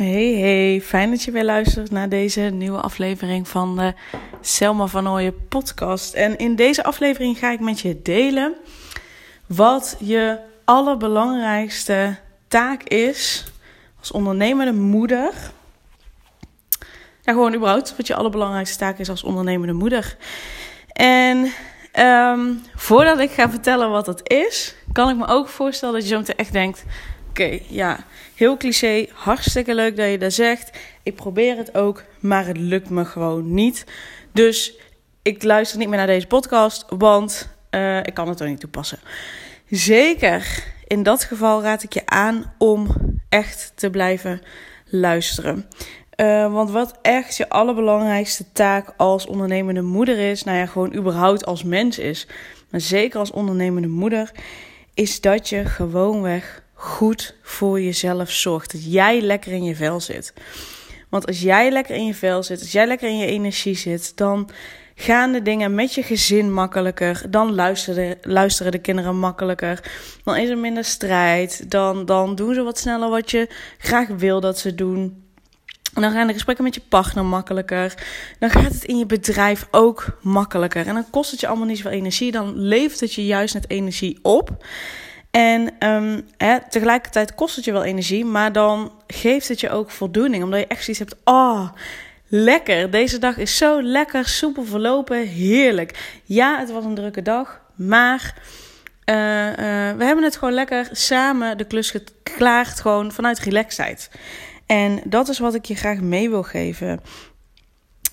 Hey, hey, fijn dat je weer luistert naar deze nieuwe aflevering van de Selma van Ooyen podcast. En in deze aflevering ga ik met je delen wat je allerbelangrijkste taak is als ondernemende moeder. Ja, gewoon überhaupt wat je allerbelangrijkste taak is als ondernemende moeder. En um, voordat ik ga vertellen wat dat is, kan ik me ook voorstellen dat je zo meteen echt denkt... Oké, ja, heel cliché, hartstikke leuk dat je dat zegt. Ik probeer het ook, maar het lukt me gewoon niet. Dus ik luister niet meer naar deze podcast, want uh, ik kan het er niet toepassen. Zeker in dat geval raad ik je aan om echt te blijven luisteren. Uh, want wat echt je allerbelangrijkste taak als ondernemende moeder is, nou ja, gewoon überhaupt als mens is, maar zeker als ondernemende moeder, is dat je gewoonweg goed voor jezelf zorgt. Dat jij lekker in je vel zit. Want als jij lekker in je vel zit, als jij lekker in je energie zit, dan gaan de dingen met je gezin makkelijker. Dan luisteren, luisteren de kinderen makkelijker. Dan is er minder strijd. Dan, dan doen ze wat sneller wat je graag wil dat ze doen. En dan gaan de gesprekken met je partner makkelijker. Dan gaat het in je bedrijf ook makkelijker. En dan kost het je allemaal niet zoveel energie. Dan levert het je juist net energie op. En um, hè, tegelijkertijd kost het je wel energie, maar dan geeft het je ook voldoening. Omdat je echt zoiets hebt, oh, lekker. Deze dag is zo lekker, soepel verlopen, heerlijk. Ja, het was een drukke dag, maar uh, uh, we hebben het gewoon lekker samen de klus geklaard, gewoon vanuit relaxedheid. En dat is wat ik je graag mee wil geven.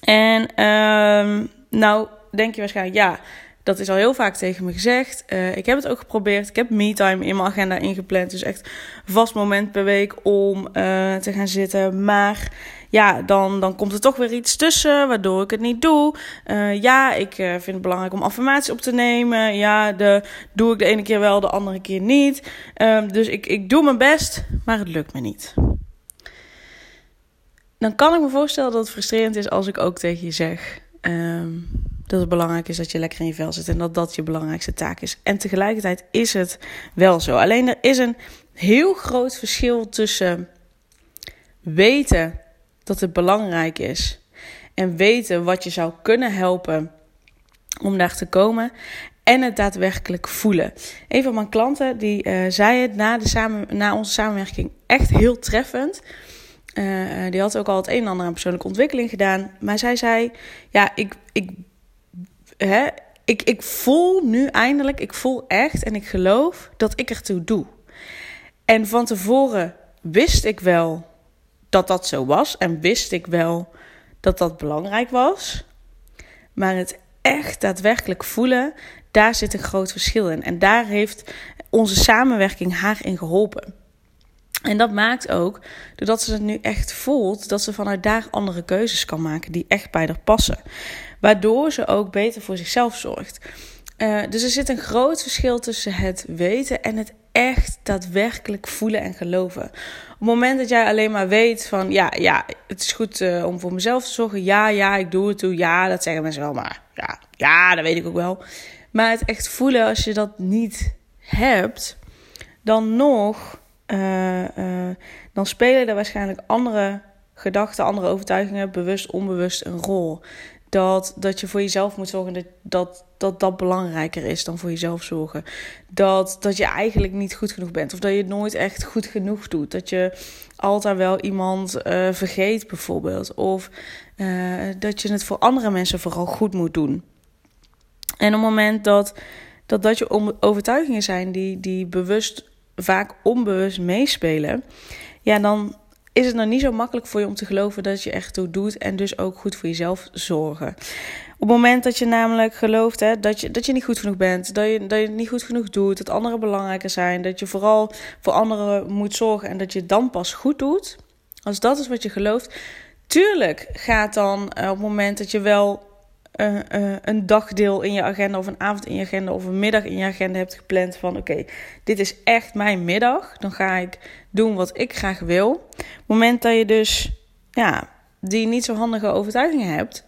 En um, nou denk je waarschijnlijk, ja dat is al heel vaak tegen me gezegd. Uh, ik heb het ook geprobeerd. Ik heb me-time in mijn agenda ingepland. Dus echt vast moment per week om uh, te gaan zitten. Maar ja, dan, dan komt er toch weer iets tussen waardoor ik het niet doe. Uh, ja, ik vind het belangrijk om affirmaties op te nemen. Ja, de, doe ik de ene keer wel, de andere keer niet. dus ik, ik doe mijn best, maar het lukt me niet. Dan kan ik me voorstellen dat het frustrerend is als ik ook tegen je zeg. Um, dat het belangrijk is dat je lekker in je vel zit en dat dat je belangrijkste taak is. En tegelijkertijd is het wel zo. Alleen er is een heel groot verschil tussen weten dat het belangrijk is en weten wat je zou kunnen helpen om daar te komen en het daadwerkelijk voelen. Een van mijn klanten die uh, zei het na, de samen, na onze samenwerking echt heel treffend. Uh, die had ook al het een en ander aan persoonlijke ontwikkeling gedaan. Maar zij zei: Ja, ik, ik hè, ik, ik voel nu eindelijk, ik voel echt en ik geloof dat ik ertoe doe. En van tevoren wist ik wel dat dat zo was en wist ik wel dat dat belangrijk was. Maar het echt daadwerkelijk voelen, daar zit een groot verschil in. En daar heeft onze samenwerking haar in geholpen. En dat maakt ook, doordat ze het nu echt voelt, dat ze vanuit daar andere keuzes kan maken die echt bij haar passen. Waardoor ze ook beter voor zichzelf zorgt. Uh, dus er zit een groot verschil tussen het weten en het echt daadwerkelijk voelen en geloven. Op het moment dat jij alleen maar weet van ja, ja, het is goed uh, om voor mezelf te zorgen. Ja, ja, ik doe het toe. Ja, dat zeggen mensen wel, maar ja, ja, dat weet ik ook wel. Maar het echt voelen, als je dat niet hebt, dan nog, uh, dan spelen er waarschijnlijk andere gedachten, andere overtuigingen, bewust, onbewust een rol dat, dat je voor jezelf moet zorgen dat, dat, dat dat belangrijker is dan voor jezelf zorgen. Dat, dat je eigenlijk niet goed genoeg bent. Of dat je het nooit echt goed genoeg doet. Dat je altijd wel iemand uh, vergeet bijvoorbeeld. Of uh, dat je het voor andere mensen vooral goed moet doen. En op het moment dat dat, dat je overtuigingen zijn die, die bewust, vaak onbewust meespelen. Ja, dan, is het nou niet zo makkelijk voor je om te geloven dat je echt toe doet en dus ook goed voor jezelf zorgen. Op het moment dat je namelijk gelooft hè, dat, je, dat je niet goed genoeg bent, dat je, dat je het niet goed genoeg doet, dat anderen belangrijker zijn, dat je vooral voor anderen moet zorgen en dat je dan pas goed doet, als dat is wat je gelooft, tuurlijk gaat dan uh, op het moment dat je wel uh, uh, een dagdeel in je agenda of een avond in je agenda of een middag in je agenda hebt gepland van oké, dit is echt mijn middag, dan ga ik doen wat ik graag wil. Het moment dat je dus ja, die niet zo handige overtuigingen hebt,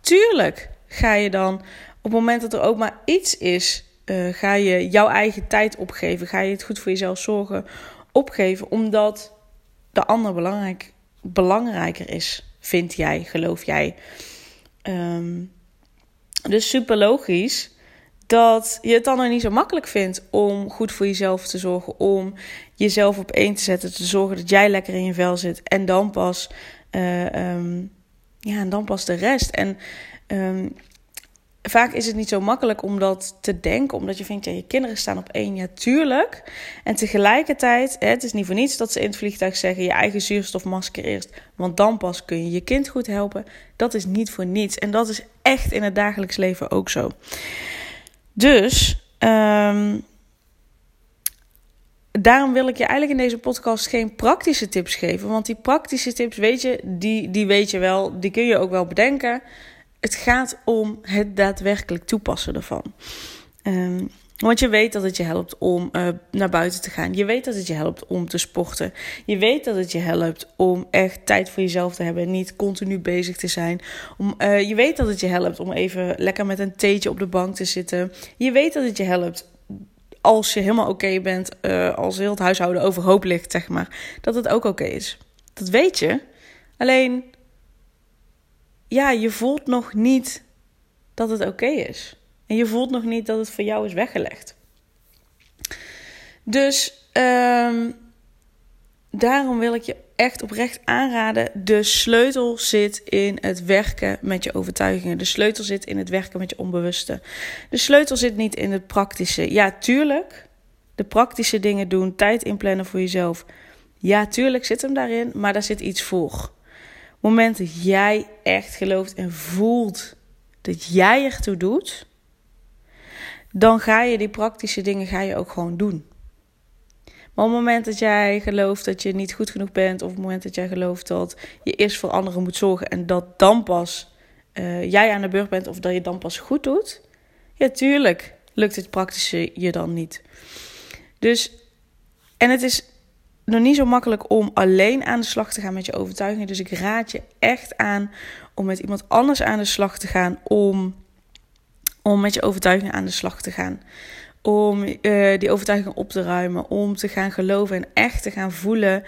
tuurlijk ga je dan op het moment dat er ook maar iets is, uh, ga je jouw eigen tijd opgeven, ga je het goed voor jezelf zorgen, opgeven, omdat de ander belangrijk belangrijker is, vind jij, geloof jij. Ehm, dus super logisch dat je het dan nog niet zo makkelijk vindt om goed voor jezelf te zorgen, om jezelf op één te zetten, te zorgen dat jij lekker in je vel zit en dan pas, uh, ja, en dan pas de rest. En um, vaak is het niet zo makkelijk om dat te denken, omdat je vindt, ja, je kinderen staan op één, ja, tuurlijk. En tegelijkertijd, het is niet voor niets dat ze in het vliegtuig zeggen, je eigen zuurstofmasker eerst, want dan pas kun je je kind goed helpen. Dat is niet voor niets. En dat is echt in het dagelijks leven ook zo. Dus, um, daarom wil ik je eigenlijk in deze podcast geen praktische tips geven. Want die praktische tips, weet je, die, die weet je wel, die kun je ook wel bedenken. Het gaat om het daadwerkelijk toepassen ervan. Um, want je weet dat het je helpt om uh, naar buiten te gaan. Je weet dat het je helpt om te sporten. Je weet dat het je helpt om echt tijd voor jezelf te hebben en niet continu bezig te zijn. Om, uh, je weet dat het je helpt om even lekker met een theetje op de bank te zitten. Je weet dat het je helpt als je helemaal oké bent, uh, als heel het huishouden overhoop ligt, zeg maar, dat het ook oké is. Dat weet je. Alleen, ja, je voelt nog niet dat het oké is. En je voelt nog niet dat het voor jou is weggelegd. Dus um, daarom wil ik je echt oprecht aanraden. De sleutel zit in het werken met je overtuigingen. De sleutel zit in het werken met je onbewuste. De sleutel zit niet in het praktische. Ja, tuurlijk. De praktische dingen doen, tijd inplannen voor jezelf. Ja, tuurlijk zit hem daarin, maar daar zit iets voor. Moment dat jij echt gelooft en voelt dat jij ertoe doet, dan ga je die praktische dingen ga je ook gewoon doen. Maar op het moment dat jij gelooft dat je niet goed genoeg bent, of op het moment dat jij gelooft dat je eerst voor anderen moet zorgen en dat dan pas uh, jij aan de beurt bent of dat je dan pas goed doet, ja, tuurlijk lukt het praktische je dan niet. Dus, en het is nog niet zo makkelijk om alleen aan de slag te gaan met je overtuigingen. Dus ik raad je echt aan om met iemand anders aan de slag te gaan om om met je overtuiging aan de slag te gaan. Om uh, die overtuiging op te ruimen. Om te gaan geloven en echt te gaan voelen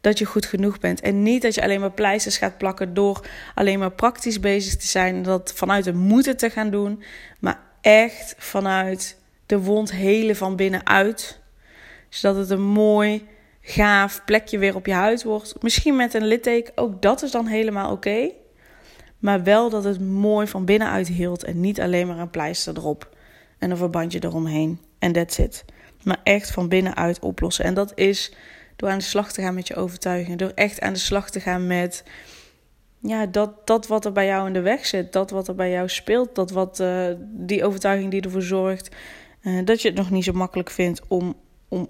dat je goed genoeg bent. En niet dat je alleen maar pleisters gaat plakken door alleen maar praktisch bezig te zijn. Dat vanuit het moeten te gaan doen. Maar echt vanuit de wond helen van binnenuit. Zodat het een mooi, gaaf plekje weer op je huid wordt. Misschien met een litteken. Ook dat is dan helemaal oké. Maar wel dat het mooi van binnenuit hield. En niet alleen maar een pleister erop. En een verbandje eromheen. En that's it. Maar echt van binnenuit oplossen. En dat is door aan de slag te gaan met je overtuiging. Door echt aan de slag te gaan met ja, dat, dat wat er bij jou in de weg zit. Dat wat er bij jou speelt. Dat wat, uh, die overtuiging die ervoor zorgt. Uh, dat je het nog niet zo makkelijk vindt om, om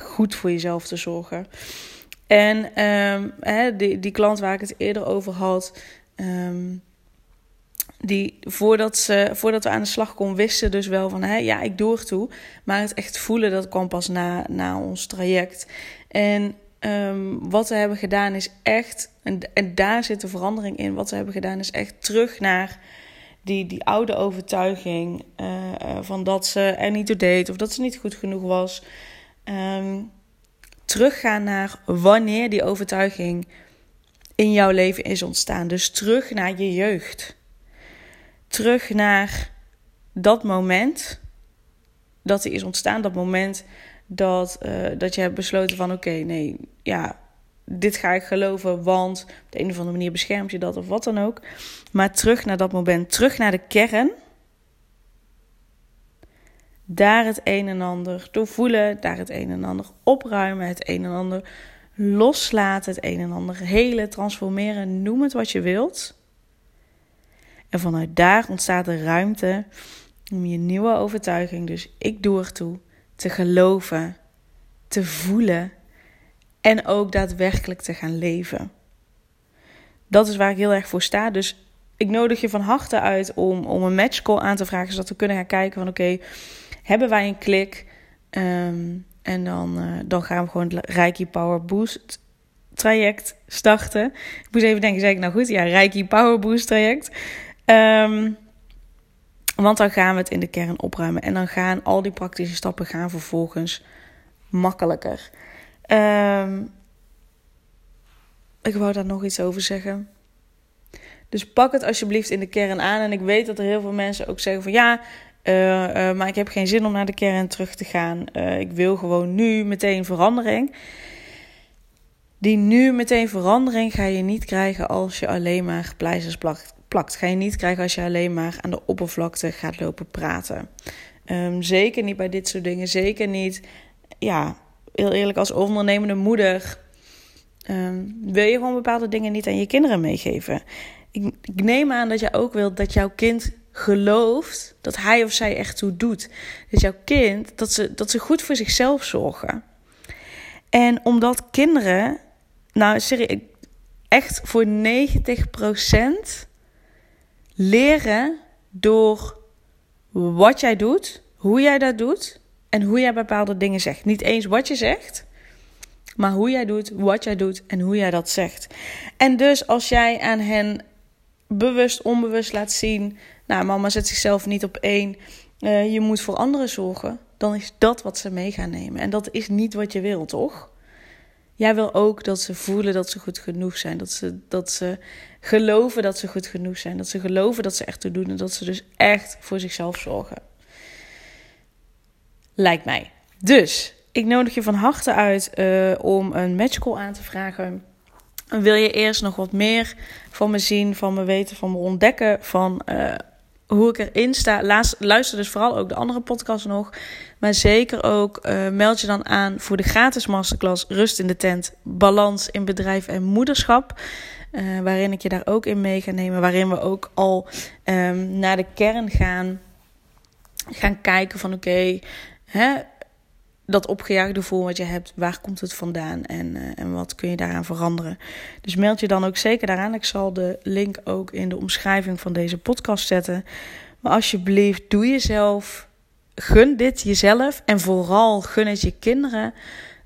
goed voor jezelf te zorgen. En um, hè, die, die klant waar ik het eerder over had. Um, die voordat, ze, voordat we aan de slag konden, wisten dus wel van hé, ja, ik doe toe. Maar het echt voelen, dat kwam pas na, na ons traject. En um, wat we hebben gedaan is echt, en, en daar zit de verandering in. Wat we hebben gedaan is echt terug naar die, die oude overtuiging uh, van dat ze er niet toe deed of dat ze niet goed genoeg was. Um, teruggaan naar wanneer die overtuiging in jouw leven is ontstaan. Dus terug naar je jeugd. Terug naar dat moment dat er is ontstaan. Dat moment dat, uh, dat je hebt besloten van oké, nee, ja, dit ga ik geloven, want op de een of andere manier beschermt je dat of wat dan ook. Maar terug naar dat moment, terug naar de kern. Daar het een en ander doorvoelen, daar het een en ander opruimen, het een en ander loslaten, het een en ander hele transformeren, noem het wat je wilt. En vanuit daar ontstaat de ruimte om je nieuwe overtuiging, dus ik doe ertoe, te geloven, te voelen en ook daadwerkelijk te gaan leven. Dat is waar ik heel erg voor sta. Dus ik nodig je van harte uit om, om een matchcall aan te vragen, zodat we kunnen gaan kijken van oké, hebben wij een klik? Um, en dan, uh, dan gaan we gewoon het Reiki Power Boost traject starten. Ik moest even denken, zeg ik nou goed? Ja, Reiki Power Boost traject. Um, want dan gaan we het in de kern opruimen. En dan gaan al die praktische stappen gaan vervolgens makkelijker. Um, ik wou daar nog iets over zeggen. Dus pak het alsjeblieft in de kern aan. En ik weet dat er heel veel mensen ook zeggen van ja, uh, uh, maar ik heb geen zin om naar de kern terug te gaan. Uh, ik wil gewoon nu meteen verandering. Die nu meteen verandering ga je niet krijgen als je alleen maar pleisters plakt. Ga je niet krijgen als je alleen maar aan de oppervlakte gaat lopen praten. Um, zeker niet bij dit soort dingen. Zeker niet, ja, heel eerlijk, als ondernemende moeder. Um, wil je gewoon bepaalde dingen niet aan je kinderen meegeven. Ik, ik neem aan dat jij ook wilt dat jouw kind gelooft dat hij of zij echt toe doet. Dus jouw kind, dat ze, dat ze goed voor zichzelf zorgen. En omdat kinderen, nou serieus, echt voor 90% leren door wat jij doet, hoe jij dat doet en hoe jij bepaalde dingen zegt. Niet eens wat je zegt, maar hoe jij doet, wat jij doet en hoe jij dat zegt. En dus als jij aan hen bewust, onbewust laat zien nou, mama zet zichzelf niet op één. Uh, je moet voor anderen zorgen. Dan is dat wat ze mee gaan nemen. En dat is niet wat je wil, toch? Jij wil ook dat ze voelen dat ze goed genoeg zijn. Dat ze, dat ze geloven dat ze goed genoeg zijn. Dat ze geloven dat ze echt te doen. En dat ze dus echt voor zichzelf zorgen. Lijkt mij. Dus ik nodig je van harte uit uh, om een matchcall aan te vragen. Wil je eerst nog wat meer van me zien, van me weten, van me ontdekken, van uh, hoe ik erin sta. Laat, luister dus vooral ook de andere podcast nog. Maar zeker ook uh, meld je dan aan voor de gratis masterclass Rust in de Tent, Balans in Bedrijf en Moederschap. Uh, waarin ik je daar ook in mee ga nemen. Waarin we ook al um, naar de kern gaan, gaan kijken van oké, okay, dat opgejaagde gevoel wat je hebt, waar komt het vandaan en, uh, en wat kun je daaraan veranderen. Dus meld je dan ook zeker daaraan. Ik zal de link ook in de omschrijving van deze podcast zetten. Maar alsjeblieft, doe jezelf, gun dit jezelf en vooral gun het je kinderen.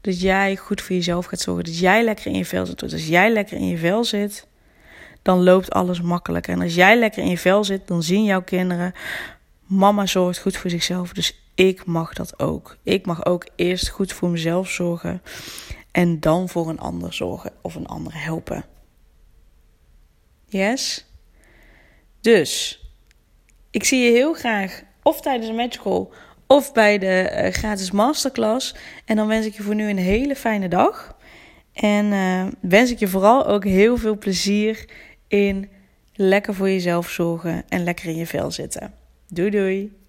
Dat jij goed voor jezelf gaat zorgen. Dat jij lekker in je vel zit. als jij lekker in je vel zit, dan loopt alles makkelijker. En als jij lekker in je vel zit, dan zien jouw kinderen. Mama zorgt goed voor zichzelf. Dus ik mag dat ook. Ik mag ook eerst goed voor mezelf zorgen en dan voor een ander zorgen of een ander helpen. Yes? Dus, ik zie je heel graag of tijdens een matchcall of bij de uh, gratis masterclass. En dan wens ik je voor nu een hele fijne dag. En uh, wens ik je vooral ook heel veel plezier in lekker voor jezelf zorgen en lekker in je vel zitten. Doei doei!